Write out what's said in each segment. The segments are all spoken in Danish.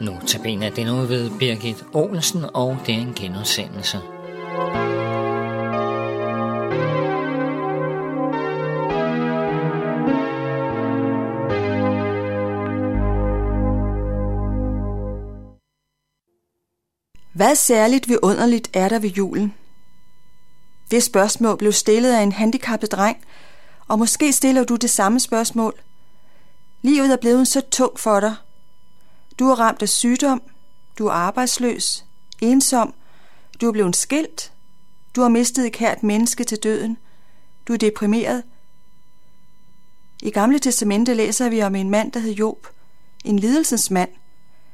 Notabene er det nu ved Birgit Olsen, og det er en genudsendelse. Hvad særligt vidunderligt er der ved julen? Det spørgsmål blev stillet af en handicappet dreng, og måske stiller du det samme spørgsmål. Livet er blevet så tungt for dig. Du er ramt af sygdom, du er arbejdsløs, ensom, du er blevet skilt, du har mistet et kært menneske til døden, du er deprimeret. I Gamle Testamente læser vi om en mand, der hed Job, en lidelsens mand.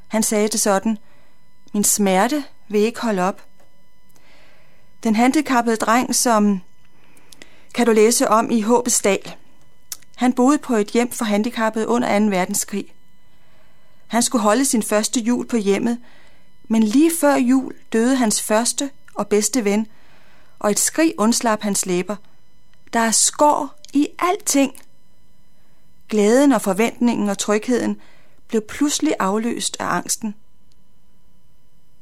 Han sagde det sådan, min smerte vil ikke holde op. Den handicappede dreng, som kan du læse om i Håbets Dal. Han boede på et hjem for handicappede under 2. verdenskrig. Han skulle holde sin første jul på hjemmet, men lige før jul døde hans første og bedste ven, og et skrig undslap hans læber. Der er skår i alting. Glæden og forventningen og trygheden blev pludselig afløst af angsten.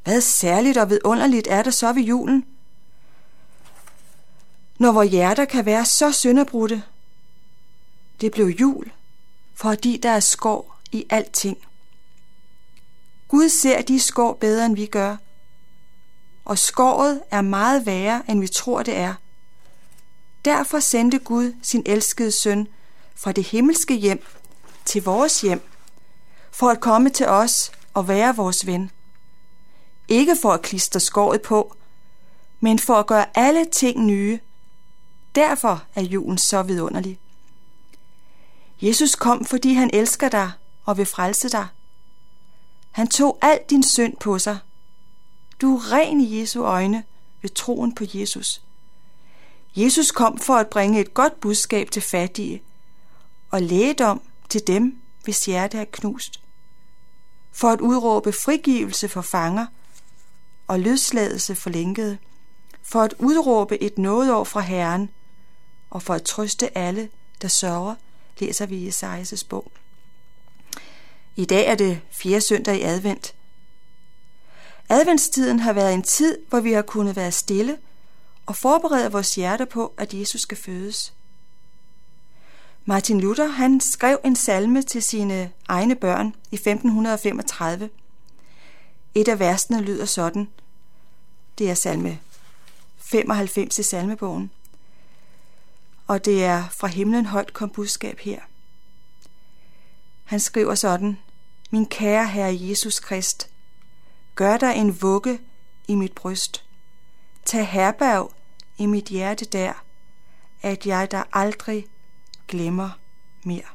Hvad særligt og vidunderligt er der så ved julen? Når vores hjerter kan være så sønderbrudte. Det blev jul, fordi der er skår i alting. Gud ser de skår bedre, end vi gør. Og skåret er meget værre, end vi tror, det er. Derfor sendte Gud sin elskede søn fra det himmelske hjem til vores hjem, for at komme til os og være vores ven. Ikke for at klistre skåret på, men for at gøre alle ting nye. Derfor er julen så vidunderlig. Jesus kom, fordi han elsker dig og vil frelse dig. Han tog al din synd på sig. Du er ren i Jesu øjne ved troen på Jesus. Jesus kom for at bringe et godt budskab til fattige og lægedom til dem, hvis hjerte er knust. For at udråbe frigivelse for fanger og løsladelse for lænkede. For at udråbe et nådeår fra Herren og for at trøste alle, der sørger, læser vi i Esajas bog. I dag er det fjerde søndag i advent. Adventstiden har været en tid, hvor vi har kunnet være stille og forberede vores hjerter på, at Jesus skal fødes. Martin Luther han skrev en salme til sine egne børn i 1535. Et af versene lyder sådan. Det er salme 95 i salmebogen. Og det er fra himlen højt kom budskab her. Han skriver sådan, min kære Herre Jesus Krist, gør dig en vugge i mit bryst. Tag herberg i mit hjerte der, at jeg der aldrig glemmer mere.